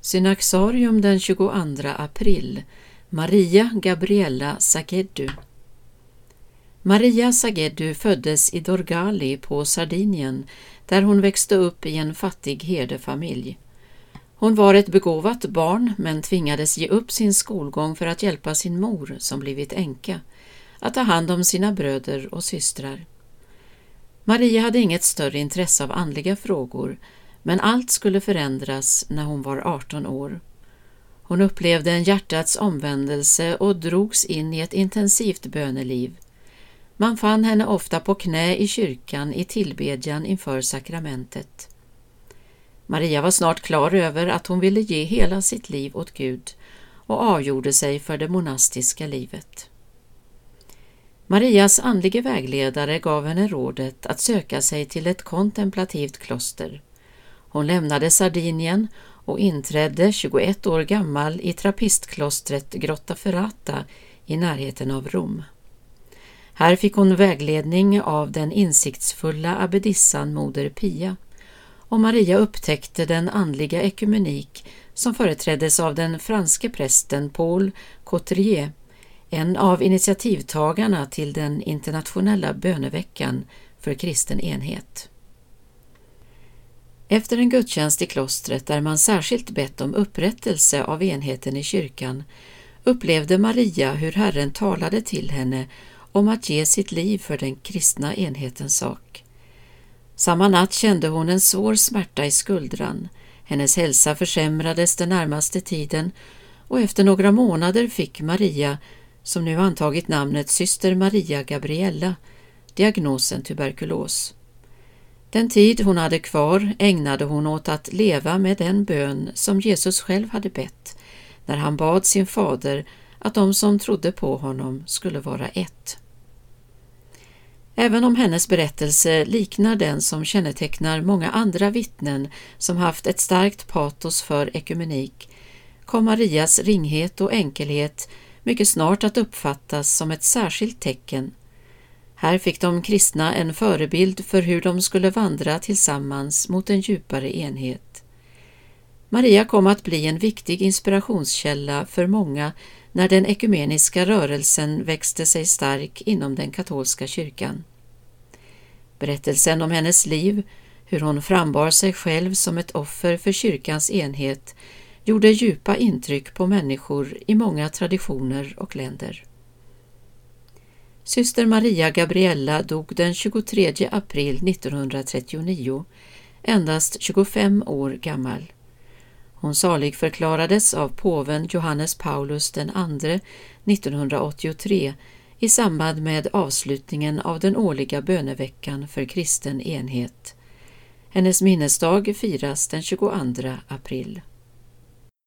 Synaxarium den 22 april Maria Gabriella Sageddu Maria Sageddu föddes i Dorgali på Sardinien där hon växte upp i en fattig herdefamilj. Hon var ett begåvat barn men tvingades ge upp sin skolgång för att hjälpa sin mor, som blivit änka, att ta hand om sina bröder och systrar. Maria hade inget större intresse av andliga frågor men allt skulle förändras när hon var 18 år. Hon upplevde en hjärtats omvändelse och drogs in i ett intensivt böneliv. Man fann henne ofta på knä i kyrkan i tillbedjan inför sakramentet. Maria var snart klar över att hon ville ge hela sitt liv åt Gud och avgjorde sig för det monastiska livet. Marias andlige vägledare gav henne rådet att söka sig till ett kontemplativt kloster. Hon lämnade Sardinien och inträdde 21 år gammal i trappistklostret Grotta Ferrata i närheten av Rom. Här fick hon vägledning av den insiktsfulla abbedissan Moder Pia och Maria upptäckte den andliga ekumenik som företräddes av den franske prästen Paul Cotrier, en av initiativtagarna till den internationella böneveckan för kristen enhet. Efter en gudstjänst i klostret där man särskilt bett om upprättelse av enheten i kyrkan upplevde Maria hur Herren talade till henne om att ge sitt liv för den kristna enhetens sak. Samma natt kände hon en svår smärta i skuldran. Hennes hälsa försämrades den närmaste tiden och efter några månader fick Maria, som nu antagit namnet syster Maria Gabriella, diagnosen tuberkulos. Den tid hon hade kvar ägnade hon åt att leva med den bön som Jesus själv hade bett när han bad sin fader att de som trodde på honom skulle vara ett. Även om hennes berättelse liknar den som kännetecknar många andra vittnen som haft ett starkt patos för ekumenik kom Marias ringhet och enkelhet mycket snart att uppfattas som ett särskilt tecken här fick de kristna en förebild för hur de skulle vandra tillsammans mot en djupare enhet. Maria kom att bli en viktig inspirationskälla för många när den ekumeniska rörelsen växte sig stark inom den katolska kyrkan. Berättelsen om hennes liv, hur hon frambar sig själv som ett offer för kyrkans enhet, gjorde djupa intryck på människor i många traditioner och länder. Syster Maria Gabriella dog den 23 april 1939, endast 25 år gammal. Hon saligförklarades av påven Johannes Paulus II 1983 i samband med avslutningen av den årliga böneveckan för kristen enhet. Hennes minnesdag firas den 22 april.